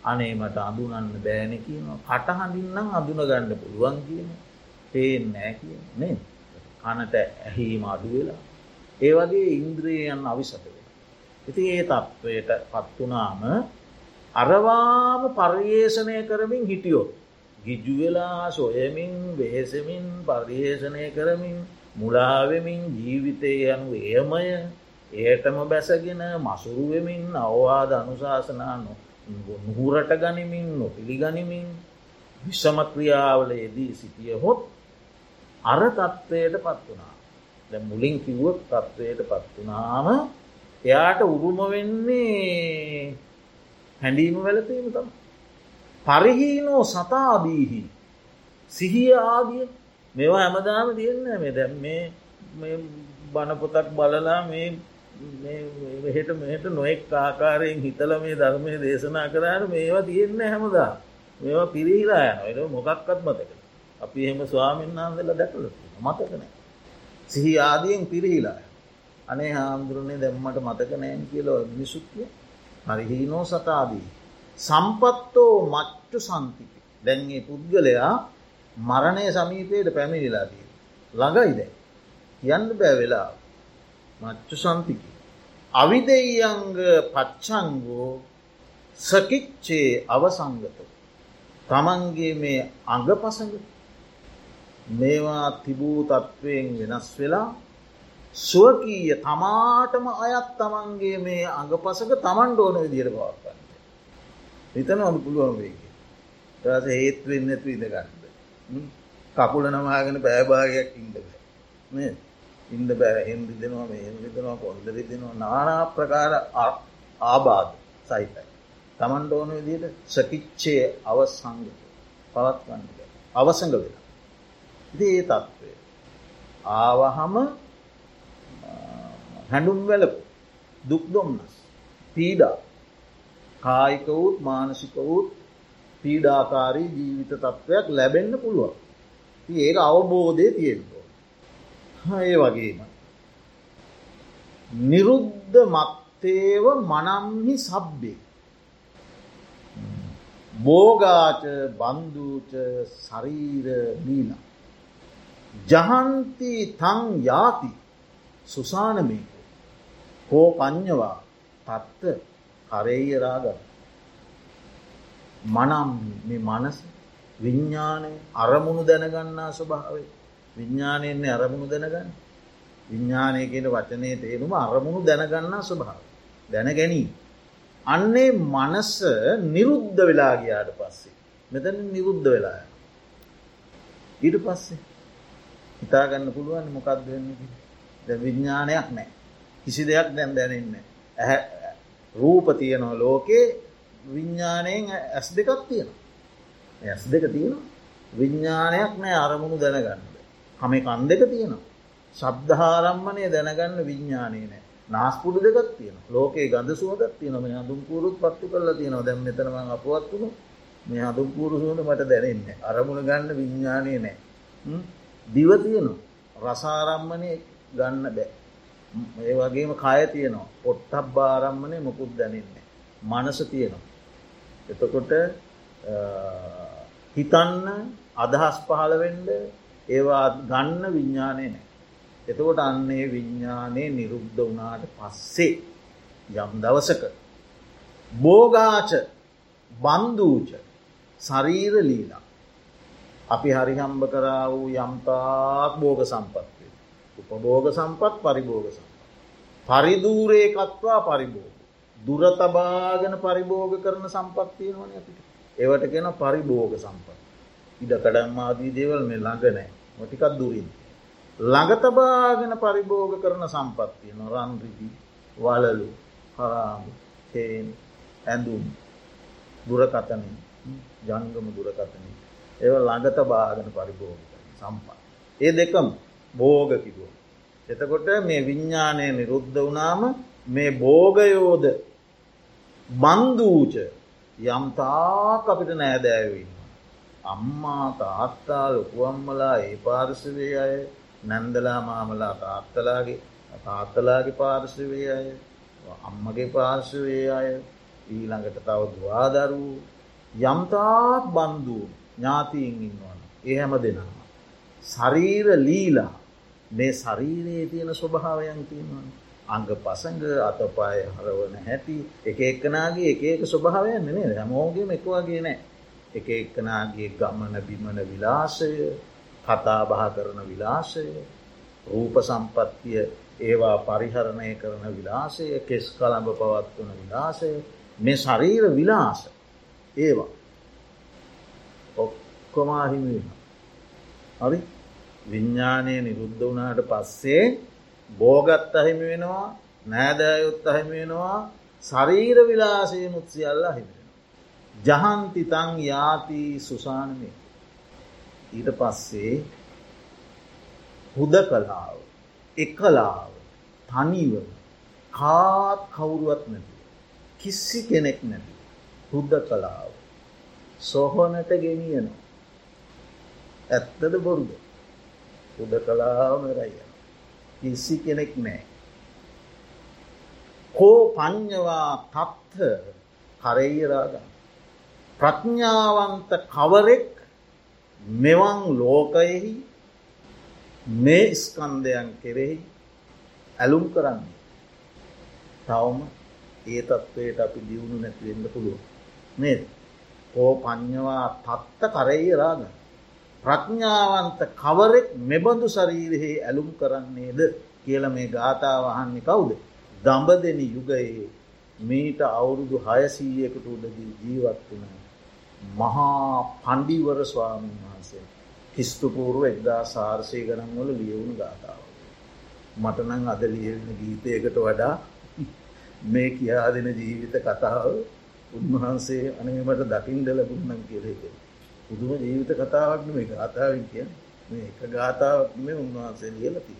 අනේ මට අඳුනන්න බෑන කියනවා. කටහඳින්නම් අඳුන ගන්න පුළුවන් කියන පේෙන් නෑ කිය නේ කනට ඇහීම අඩු වෙලා. ඒ වගේ ඉන්ද්‍රියයන් අවිසත වෙන. ඉති ඒ තත්ත්වයට පත්වනාම අරවාම පර්යේෂණය කරමින් හිටියොත් ගිජු වෙලා සොයමින් වෙහෙසමින් පර්යේෂණය කරමින් මුලාවෙමින් ජීවිතය යනු ඒමය ඒටම බැසගෙන මසුරුවමින් අවවාද අනුශාසනා නුහුරට ගනිමින් නොපිළිගනිමින් විශ්ෂමක්‍රියාවල යෙදී සිටිය හොත් අර තත්ත්වයට පත් වනා දැ මුලින් කිව්වක් තත්ත්වයට පත් වනාම එයාට උරුම වෙන්නේ හැඩීම වැලතීම තම පරිහීනෝ සතාදීහි සිහිය ආදිය මෙවා හැමදාම තියන්න මේ දැම් මේ බණපොතක් බලලා මේ මෙහෙට මෙහට නොෙක් ආකාරයෙන් හිතල මේ ධර්මය දේශනා කරන්න මේවා තියෙන්න හැමදා මේවා පිරිහිලා යන මොකක්කත් මතක අපි එහෙම ස්වාමීන් වහන්සේලා දැකලා මතක නැහැ. සිහි ආදියෙන් පිරිහිලා. අනේ හාමුදුරනේ දැම්මට මතක නැහැ කියලා මිනිසුත් කිය. හරි හීනෝ සතාදී. සම්පත්තෝ මච්චු සම්තිපි. දැන් මේ පුද්ගලයා මරණය සමීපයට පැමිණිලා තියෙනවා. ළඟයි දැන්. කියන්න බෑ වෙලා. මච්චු සම්තිකි. අවිදෙයංග පච්චංගෝ සකිච්චේ අවසංගත. තමන්ගේ මේ අඟ පසඟ මේවා තිබූ තත්ත්වයෙන් වෙනස් වෙලා ස්වකීය තමාටම අයත් තමන්ගේ මේ අඟපසක තමන්ට ඕන විදිර පවත්වන්න. හිතන අඩු පුළුවන් වේක තස හේත් වෙන්න ඇතු ඉදගන්න කකුල නමාගෙන පෑභාගයක් ඉන්ඩ ඉන්ද බෑ හෙන්දි දෙනවා මේ රිදෙනවා කොන්ද රිදෙනවා නානා ප්‍රකාර ආබාධ සහිතයි. තමන්ට ඕන විදියට සකිච්චය අවසංග පවත්වන්න අවසඟ වෙන. ඉති ඒ තත්ත්වය. ආවහම හැඩුම් වැලපු දුක් දොම්න්නස් පීඩා කායිකවුත් මානසිකවුත් පීඩාකාරී ජීවිත තත්ත්වයක් ලැබෙන්න පුළුවන්. ඒක අවබෝධය තියෙන්ටෝ. ඒ වගේම. නිරුද්ධ මත්තේව මනම්හි සබ්බේ. බෝගාච බන්ධූච සරීර මීන. ජහන්ති තං යාති සුසානමයක හෝ පඥ්ඥවා තත්ත කරෙය රාග මනම් මේ මනස විඤ්ඥානය අරමුණු දැනගන්නා ස්වභාවේ විඤ්ඥානයෙන්නේ අරමුණු දැනගන්න. විඤ්ඥානය කියෙන වචනය තේරුම අරමුණු දැනගන්නා ස්වභාව දැන ගැනී. අන්නේ මනස නිරුද්ධ වෙලා ගියාට පස්සේ මෙතන නිරුද්ධ වෙලා ඊට පස්සේ හිතාගන්න පුළුවන් මොකක්ද වෙන්න ද විඤ්ඥානයක් නෑ කිසි දෙයක් දැන් දැනන්න ඇ රූප තියනව ලෝකේ විඤ්ඥානයෙන් ඇස් දෙකක් තියෙන ඇස් දෙක තියෙන විඤ්ඥානයක් නෑ අරමුණු දැනගන්නද හම කන් දෙක තියෙනවා. ශබ්දහාරම්මනය දැනගන්න විඤ්ඥානය නෑ. නාස්පුඩු දෙකත් තියෙන ලෝකේ ගඳ සුවදත් තියෙන මේ හඳුම් පුරුත් පත්තු කරලා තියෙනවා. දැම් මෙතනම අපවත්තුුණු මේ හඳුම් පුරු සුවද මට දැනන්න අරමුණ ගන්න විඤ්ඥානය නෑ. දිව තියෙනවා. රසාරම්මනය ගන්න බෑ. ඒ වගේම කය තියෙනවා. පොට්ටක් බාරම්මනය මොකුත් දැනන්නේ මනස තියෙනවා. එතකොට හිතන්න අදහස් පහළවෙන්ඩ ඒවා ගන්න විඤ්ඥානය නෑ. එතකොට අන්නේ විඤ්ඥානය නිරුද්ධ වනාට පස්සේ යම් දවසක බෝගාච බන්ධූච සරීර ලීලා අපි හරිහම්බ කරා වූ යම්තාක් බෝග සම්පත්වේ උපබෝග සම්පත් පරිභෝග සම්පත්. පරිදූරේකත්වා පරිභෝග. දුර තබාගෙන පරිභෝග කරන සම්පත්තියනවන අපිට. ඒවට කියෙන පරිභෝග සම්පත්. ඉඩ කඩම්මාදී දේවල් මේ ළඟ නෑ මොටිකත් දුරින් ළඟතබාගෙන පරිභෝග කරන සම්පත්තිය නොරන්රිදි වලලු හරාමු තේන් ඇඳුම් දුරකතන ජංගම දුරකතන ඒව ළඟත බාගෙන පරිභෝග සම්පත්. ඒ දෙකම් බෝග කිදුව. එතකොට මේ විඤ්ඥානය නිරුද්ධ වනාම මේ බෝගයෝද බන්ධූච යම්තාක් අපිට නෑදෑවන්න. අම්මා තාත්තා ලොකුවම්මලා ඒ පාර්ශවය අය නැන්දලා මාමලා තාත්තලාගේ තාත්තලාගේ පාර්ශවය අය අම්මගේ පාර්ශවය අය ඊළඟට තව දවාදරූ යම්තාක් බන්ධූ ඥාතිීන් ඉන්නවන ඒ හැම දෙනවා. ශරීර ලීලා මේ ශරීරයේ තියෙන ස්වභාවයන් තියෙනවන. අංග පසඟ අතපාය හරවන හැටි එක එක්කනාගේ එක ඒක ස්වභාවයන් නේ හැමෝගේම එක වගේ නෑ එක එක්කනාගේ ගමන බිමන විලාසය කතා බහ කරන විලාසය රූප සම්පත්තිය ඒවා පරිහරණය කරන විලාසය කෙස් කළඹ පවත්වන විලාසය මේ ශරීර විලාස ඒවා ඔක්කොමාහිමීම හරි විඤ්ඥානය නිරුද්ධ වනාට පස්සේ බෝගත් අහිමි වෙනවා නෑදෑයුත් අහිමි වෙනවා ශරීර විලාසය මුත්සිියල්ල හිමෙන. ජහන්තිතං යාති සුසානමය ඊට පස්සේ හුද කලාව එකලාව තනිව කාත් කවුරුවත් නැති කිස්සි කෙනෙක් නැති හුද්ද කලාව සොහොනට ගෙනියනවා. ඇත්තද බොරුද? හුද කලාම රය කිසි කෙනෙක් නෑ කෝ පං්ඥවා තත්හ කරෙයිරාගන්න ප්‍රඥාවන්ත කවරෙක් මෙවන් ලෝකයෙහි මේ ස්කන්දයන් කෙරෙහි ඇලුම් කරන්නේ? තවම ඒ තත්ත්වයට අපි දියුණු නැතිවෙන්න පුළුව නේද? කෝ පඥ්ඥවා තත්ත කරෙයි රාග. ප්‍රඥාවන්ත කවරෙක් මෙබඳු ශරීරෙහි ඇලුම් කරන්නේද කියල මේ ගාථාවහන්නේ කවුද? දඹ දෙන යුගයේ මීට අවුරුදු හයසීයකට උඩදී ජීවත්වන මහා පණ්ඩිවර ස්වාමීන් වහන්සේ හිස්තුපූරුව එක්දා සාර්සය ගනන්වල ලියවුණු ගාථාව. මටනං අද ලියවෙන ගීතයකට වඩා මේ කියා දෙන ජීවිත කතාව උන්වහන්සේ අනමට දකිින්ඩ ලැබුන්නම් කියලෙක. පුදුම ජීවිත කතාවක්න මේ ගාථාවෙන් කිය මේ එක ගාථාවක් මේ උන්වහන්සේ ලියලති.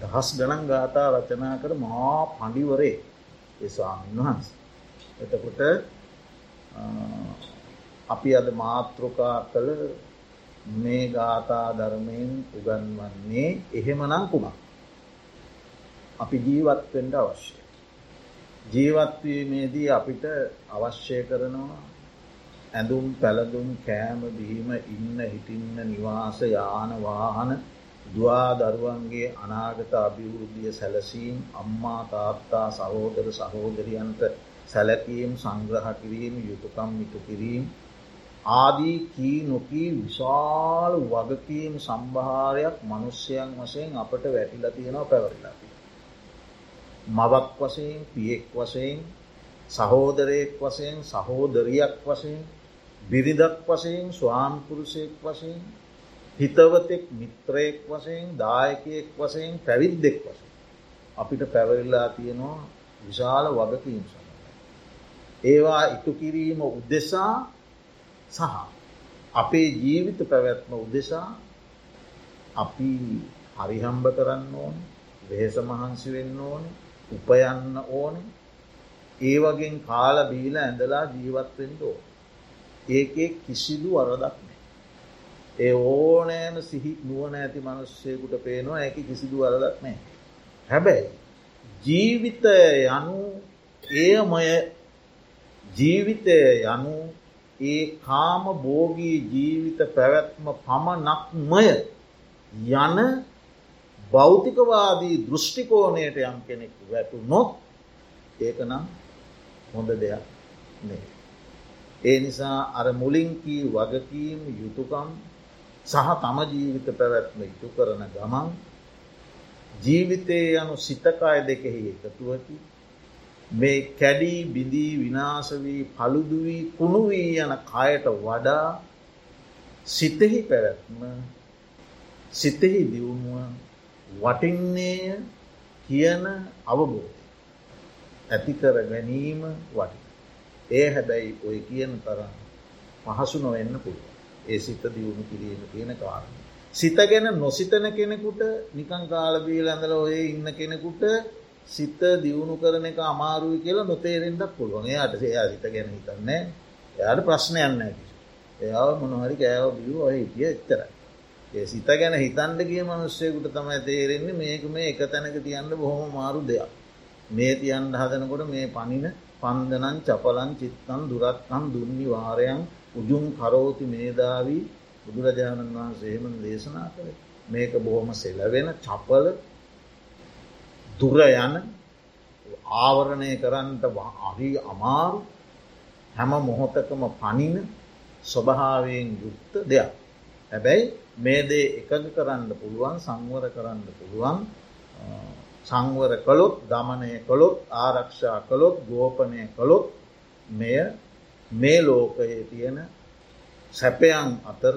දහස් ගණන් ගාථා රචනා කර මහා පඩිවරේ ස්වාමීන් වහන්ස. එතකොට අපි අද මාතෘකා කළ මේ ගාථා ධර්මයෙන් උගන්වන්නේ එහෙමනං කුමක්. අපි ජීවත්වෙන්ට අවශ්‍ය. ජීවත්වීමේදී අපිට අවශ්‍ය කරනවා ඇඳුම් පැළඳුම් කෑම බීම ඉන්න හිටින්න නිවාස යාන වාහන දවා දරුවන්ගේ අනාගත අභිවෘද්ධිය සැලසීම් අම්මා තාත්තා සහෝදර සහෝදරියන්ට සැලකීම් සංග්‍රහ කිරීම යුතුකම් ඉටු කිරීම ආදී කී නොකී විශාල වගකීම් සම්භාරයක් මනුෂ්‍යයන් වසයෙන් අපට වැටිල තියෙනවා පැවරිලාති. මවක් වසයෙන් පියෙක් වසයෙන් සහෝදරයෙක් වසයෙන් සහෝදරියක් වසයෙන් බිරිදක් වසයෙන් ස්වාම්පුරුෂයෙක් වසයෙන් හිතවතෙක් මිත්‍රයෙක් වසයෙන් දායකයෙක් වසයෙන් පැවිද්දෙක් වස. අපිට පැවරිල්ලා තියෙනවා විශාල වගකීම් සඳ. ඒවා ඉටු කිරීම උද්දෙසා සහ අපේ ජීවිත පැවැත්ම උදෙසා අපි හරිහම්බ කරන්න ඕන වෙහෙස මහන්සි වෙන්න ඕන උපයන්න ඕන. ඒ වගේ කාල බීල ඇඳලා ජීවත්වෙන්ට ඕ ඒකේ කිසිදු වරදක් නෑ ඒ ඕනෑම සිහි නුවන ඇති මනුස්සයකුට පේනවා ඇක කිසිදු වරදක් නෑ හැබැයි ජීවිතය යනු ඒමය ජීවිතය යනු ඒ කාම බෝගී ජීවිත පැවැත්ම පමණක්මය යන භෞතිකවාදී දෘෂ්ටිකෝණයට යම් කෙනෙක් වැටු නොත් ඒක නම් හොඳ දෙයක් නේ. ඒ නිසා අර මුලින්කී වගකීම් යුතුකම් සහ තම ජීවිත පැවැත්ම ඉටු කරන ගමන් ජීවිතය යනු සිතකාය දෙකෙහි එකතුවකි මේ කැඩී බිඳී විනාශවී පළුදුවී කුණුවී යන කයට වඩා සිතෙහි පැවැත්ම සිතෙහි දියුණුව වටින්නේය කියන අවබෝධ ඇතිකර ගැනීම වටි. ඒ හැබැයි ඔය කියන තරම් පහසු නොවෙන්න පුළුව. ඒ සිත දියුණු කිරීම කියන කාරණ. සිත ගැන නොසිතන කෙනෙකුට නිකං කාලබීල ඇඳල ඔය ඉන්න කෙනෙකුට සිත දියුණු කරන එක අමාරුයි කියලා නොතේරෙන්ටක් පුළුවන් එයාට සයා සිත ගැන හිතන්නේ එයාට ප්‍රශ්නයන්න ඇති. එයාව මොනහරි කෑව බියූ ඔය හිටිය එච්තරයි. ඒ සිත ගැන හිතන්ඩ කිය මනුස්සයකුට තමයි තේරෙන්නේ මේක මේ එක තැනක තියන්න බොහොම මාරු දෙයක්. මේ තියන්ට හදනකොට මේ පනින පන්දනන් චපලන් චිත්තන් දුරත්කම් දුන්නි වාරයන් උජුම් කරෝති මේදාවී බුදුරජාණන් වහන්සේම දේශනා කළ මේක බොහොම සෙලවෙන චපල දුර යන ආවරණය කරන්නට අහි අමාරු හැම මොහොතකම පනින ස්වභාවයෙන් යුක්ත දෙයක්. හැබැයි මේ දේ එකග කරන්න පුළුවන් සංවර කරන්න පුළුවන් සංවර කළොත් දමනය කළොත් ආරක්ෂා කළොත් ගෝපනය කළොත් මෙය මේ ලෝකයේ තියෙන සැපයන් අතර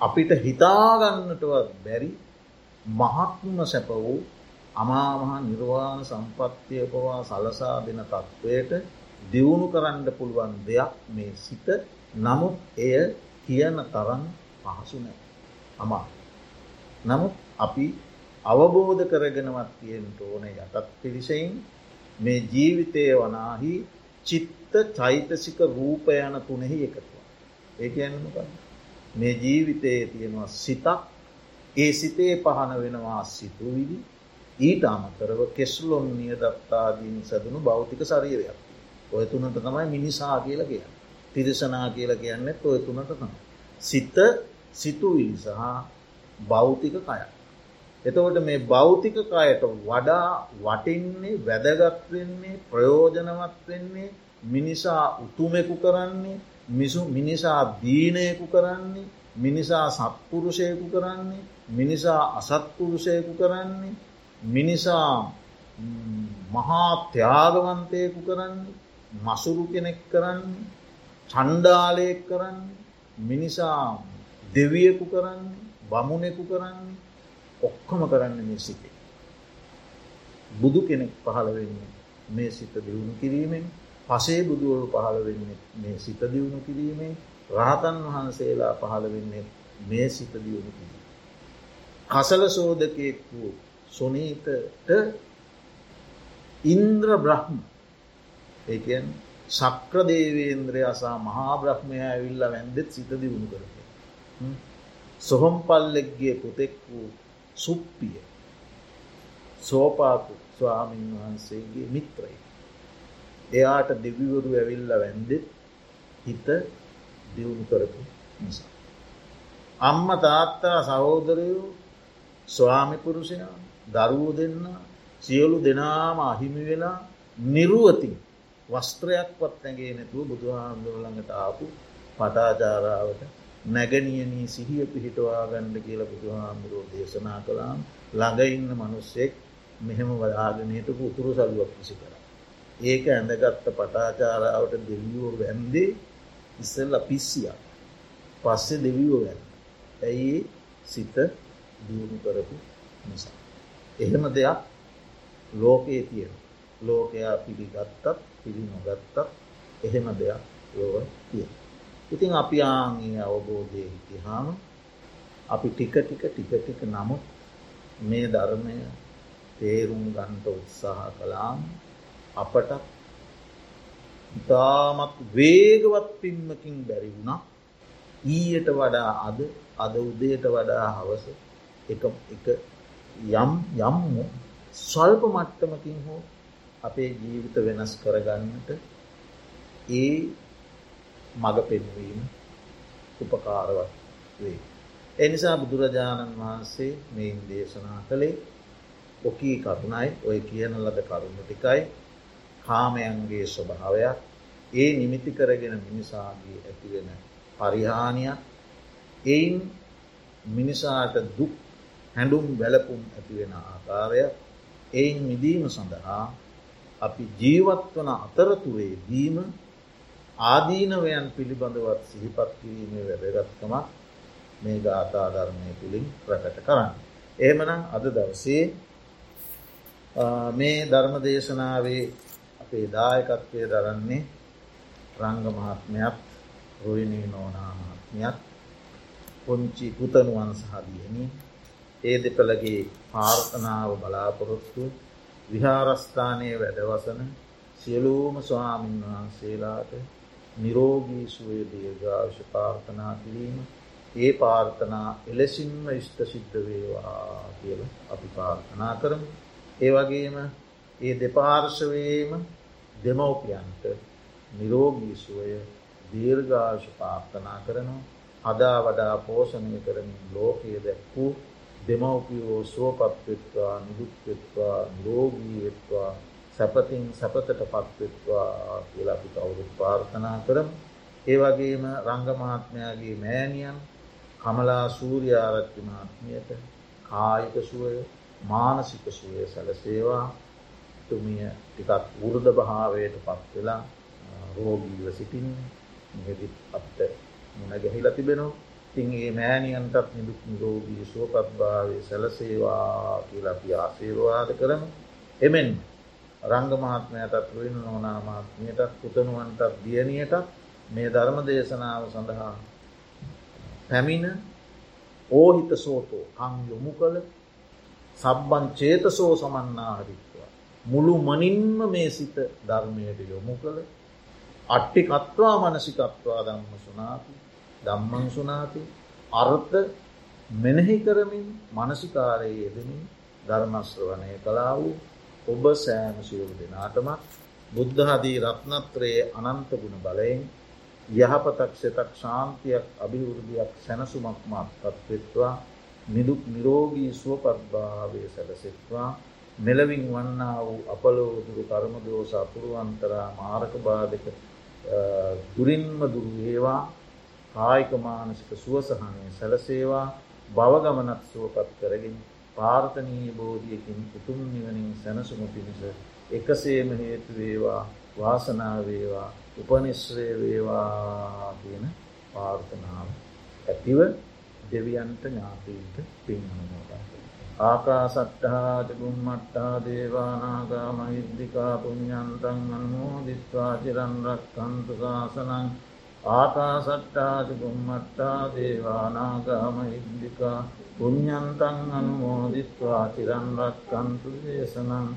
අපිට හිතාගන්නටවත් බැරි මහත්ම සැප වූ අමාමහා නිර්වාණ සම්පත්තිය පවා සලසා දෙන තත්ත්වයට දියුණු කරන්න පුළුවන් දෙයක් මේ සිත. නමුත් එය කියන තරන් පහසු නෑ. අමා. නමුත් අපි අවබෝධ කරගෙනවත් තියෙන්ට ඕන යටත් පිරිසයින් මේ ජීවිතය වනාහි චිත්ත චෛතසික රූප යන තුනෙහි එකතුව. ඒක ඇන්නක මේ ජීවිතයේ තියෙනවා සිතක්. ඒ සිතේ පහන වෙනවා සිතුවිලි. ඊට අමතරව කෙස්ලොන් නිය දත්තාදීන් සැදනු භෞතික ශරීරයක්. ඔය තුනට තමයි මිනිසා කියල කිය. තිරිසනා කියල කියන්නෙත් ඔය තුනට තම. සිත සිතුවිලි සහ භෞතික කය. එතකොට මේ භෞතික කයට වඩා වටින්නේ වැදගත්වෙන්නේ ප්‍රයෝජනවත් වෙන්නේ මිනිසා උතුමෙකු කරන්නේ මිසු මිනිසා දීනයකු කරන්නේ මිනිසා සත්පුරුෂයකු කරන්නේ මිනිසා අසත්පුරුෂයකු කරන්නේ මිනිසා මහා ත්‍යාගවන්තයකු කරන්නේ මසුරු කෙනෙක් කරන්නේ චණ්ඩාලයෙක් කරන්න මිනිසා දෙවියකු කරන්න බමුණෙකු කරන්න ඔක්කොම කරන්න මේ සිතේ. බුදු කෙනෙක් පහළ වෙන්නේ මේ සිත දියුණු කිරීමෙන් පසේ බුදුවරු පහළ වෙන්නේ මේ සිත දියුණු කිරීමෙන් රහතන් වහන්සේලා පහළ වෙන්නේ මේ සිත දියුණු කිරීම. කසල සෝදකයෙක් වූ සොනීතට ඉන්ද්‍ර බ්‍රහ්ම ඒකන් සක්‍ර දේවේන්ද්‍රය අසා මහා බ්‍රහ්මය ඇවිල්ල වැන්දෙත් සිත දියුණු කරප. සොහොම් පල්ලෙක්ගේ පුතෙක් වූ සුප්පිය සෝපාපු ස්වාමීන් වහන්සේගේ මිත්‍රයි. එයාට දෙවිවරු ඇවිල්ල වැන්දෙත් හිත දියුණු කරපු නිසා. අම්ම තාත්තා සහෝදරයෝ ස්වාමිපුරුෂයා දරුවෝ දෙන්න සියලු දෙනාම අහිමි වෙලා නිරුවතින් වස්ත්‍රයක්වත් ඇගේ නැතුව බුදුහාමුදුරළඟට ආපු පටාචාරාවට නැගනියනී සිහිය පිහිටවා ගණ්ඩ කියලා බුදුහාමුදුරුව දේශනා කලාම් ළඟඉන්න මනුස්සෙක් මෙහෙම වදාගනයටපු උතුරු සල්ුවක් කිසි කර. ඒක ඇඳගත්ත පටාචාරාවට දෙවියෝ වැන්දේ ඉස්සල්ල පිස්සියක් පස්සෙ දෙවියෝ වැන්න. ඇයි සිත දියුණු කරපු නිසා. එහෙම දෙයක් ලෝකයේ තියෙන. ලෝකයා පිළිගත්තත් පිළි නොගත්තත් එහෙම දෙයක් ලොව තිය. ඉතින් අපි ආගේ අවබෝධය හිතිහාම අපි ටික ටික ටික ටික නමුත් මේ ධර්මය තේරුම් ගන්ට උත්සාහ කලාම් අපට ඉතාමත් වේගවත් පින්මකින් බැරි වුණා ඊයට වඩා අද අද උදයට වඩා හවස එක යම් යම්ම ස්වල්ප මට්ටමකින් හෝ අපේ ජීවිත වෙනස් කරගන්නට ඒ මඟ පෙන්වීම උපකාරවත් වේ. එනිසා බුදුරජාණන් වහන්සේ මෙයින් දේශනා කළේ ඔකී කරුණයි ඔය කියන ලද කරුණු ටිකයි කාමයන්ගේ ස්වභාවයක් ඒ නිමිති කරගෙන මිනිසාගේ ඇතිවෙන පරිහානියක් එයින් මිනිසාට දුක් හැඩුම් වැලපුම් ඇතිවෙන ආකාරයක් එයින් මිදීම සඳහා අපි ජීවත්වන අතරතුරේ දීම ආදීනවයන් පිළිබඳවත් සිහිපත් කිරීමේ වැදගත්කමක් මේ ගාථාධර්මය තුළින් ප්‍රකට කරන්න. ඒමනම් අද දවසේ මේ ධර්ම දේශනාවේ අපේ දායකත්වය දරන්නේ රංග මහත්මයත් රොයිනී නෝනාමාත්මයත් පොංචි පුතනුවන් සහදියනි ඒ දෙපළගේ පාර්ථනාව බලාපොරොත්තු විහාරස්ථානය වැඩවසන සියලූම ස්වාමීන් වහන්සේලාට නිරෝගී සුවය දීර්ඝාවශ පාර්ථනා කිරීම ඒ පාර්ථනා එලෙසින්ම ඉෂ්ට සිද්ධ වේවා කියල අපි පාර්ථනා කරමු. ඒ වගේම ඒ දෙපාර්ශවයේම දෙමවපියන්ට නිරෝගී සුවය දීර්ඝාශ පාර්ථනා කරනවා අදා වඩා පෝෂණය කරමින් ලෝකයේ දැක්වූ දෙමවපියෝ සුවපත්වෙත්වා නිදුක්වෙත්වා නිරෝගීවෙත්වා සැපතින් සැපතට පත්වෙත්වා කියලා අපි කවුරුත් පාර්ථනා කරම. ඒ වගේම රංගමහත්මයාගේ මෑනියන් කමලා සූරයාරච්චි මහත්මියට කායික සුවය මානසික සුවය සැලසේවා. තුමිය ටිකක් වෘද භාවයට පත්වෙලා රෝගීව සිටින් මෙදිත් අත්ත මුණ ගැහිල තිබෙනවා. ඉතින් ඒ මෑණියන්ටත් නිදුක් නිරෝගී සුවපත්භාවය සැලසේවා කියලා අපි ආශීර්වාද කරමු. එමෙන් රංග මහත්මයටත් රුවින් නෝනා මහත්මියටත් පුතනුවන්ටත් දියණියටත් මේ ධර්ම දේශනාව සඳහා පැමිණ ඕහිත සෝතෝ කං යොමු කළ සබ්බන් චේතසෝ සමන්නාහරිත්වා. මුළු මනින්ම මේ සිත ධර්මයට යොමු කළ අට්ටි කත්වා මනසිකත්වා දම්ම සුනාති දම්මං සුනාති. අර්ථ මෙනෙහි කරමින් මනසිකාරයේ යෙදමින් ධර්මශ්‍රවණය කලා වූ ඔබ සෑම සියලු දෙනාටමත් බුද්ධහදී රත්නත්‍රයේ අනන්ත ගුණ බලයෙන් යහපතක් සෙතක් ශාන්තියක් අභිවෘද්ධයක් සැනසුමක්මත් පත්වෙත්වා නිදුක් නිරෝගී සුවපත්භාවය සැලසෙත්වා. මෙලවින් වන්නා වූ අපලෝදුරු කර්මදෝස අපුරුවන්තරා මාරක බාධක දුරින්ම දුරු ඒවා කායික මානසික සුවසහනය සැලසේවා බවගමනත් සුවපත් කරගෙන පාර්ථනී බෝධියකින් උතුම් නිවනින් සැනසුම පිණිස එකසේම හේතු වේවා වාසනාවේවා උපනිශ්‍රය වේවා කියන පාර්ථනාව ඇතිව දෙවියන්ට ඥාතීන්ට පින්හනට. ආකා සට්ටහාච ගුම්මට්ටා දේවානාගා මහිද්දිකා පුුණ්ඥන්තන් අන්මෝදිත්වා චිරන්රක් කන්තු ශාසනං ආකා සට්ටාච ගුම්මට්ටා දේවානාගා මහිද්දිකා පුුණ්ඥන්තන් අනුමෝදිත්වා චිරන්රක් කන්තු දේශනං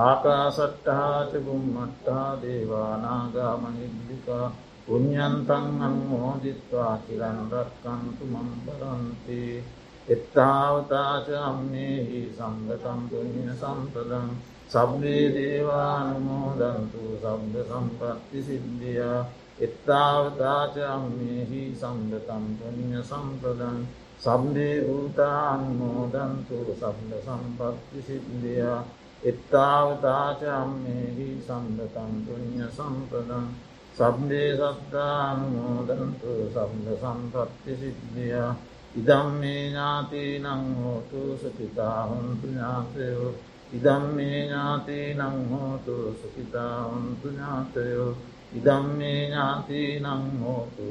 ආකාසට්ටාච බුම්මට්ටා දේවානාගා මහිද්දිකා පුුණ්ඥන්තන් අනුමෝදිත්වා චිරන්රක්කන්තු මම්බරන්ති එත්තාවතාච අම්මේහි සංගතම් පුුණ්්‍ය සම්පදන් සබ්වේ දේවානුමෝදන්තු සබ්ද සම්පත්ති සිද්ධියා එත්තාවතාච අම්මේහි සංගතම් පුුණ්්‍ය සම්පදන් සබ්දේ භූතාන්මෝදන්තු සබ්ද සම්පත්ති සිද්ධියා. එත්තාවතාචම්මේහි සම්දතන් පුුණ්්‍ය සම්පදන් සබ්දේ සත්තානුමෝදන්තු සබ්ද සම්පත්ති සිද්ධිය. ඉදම් මේ ඥාති නං හෝතු සුපිතා හොන්තු ඥාතයෝ ඉදම් මේ ඥාති නං හෝතු සුපිතා හොන්තු ඥාතයෝ ඉදම් මේ ඥාති නං හෝතු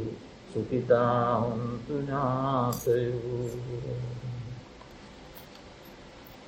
සුපිතා හොන්තු ඥාතයෝ.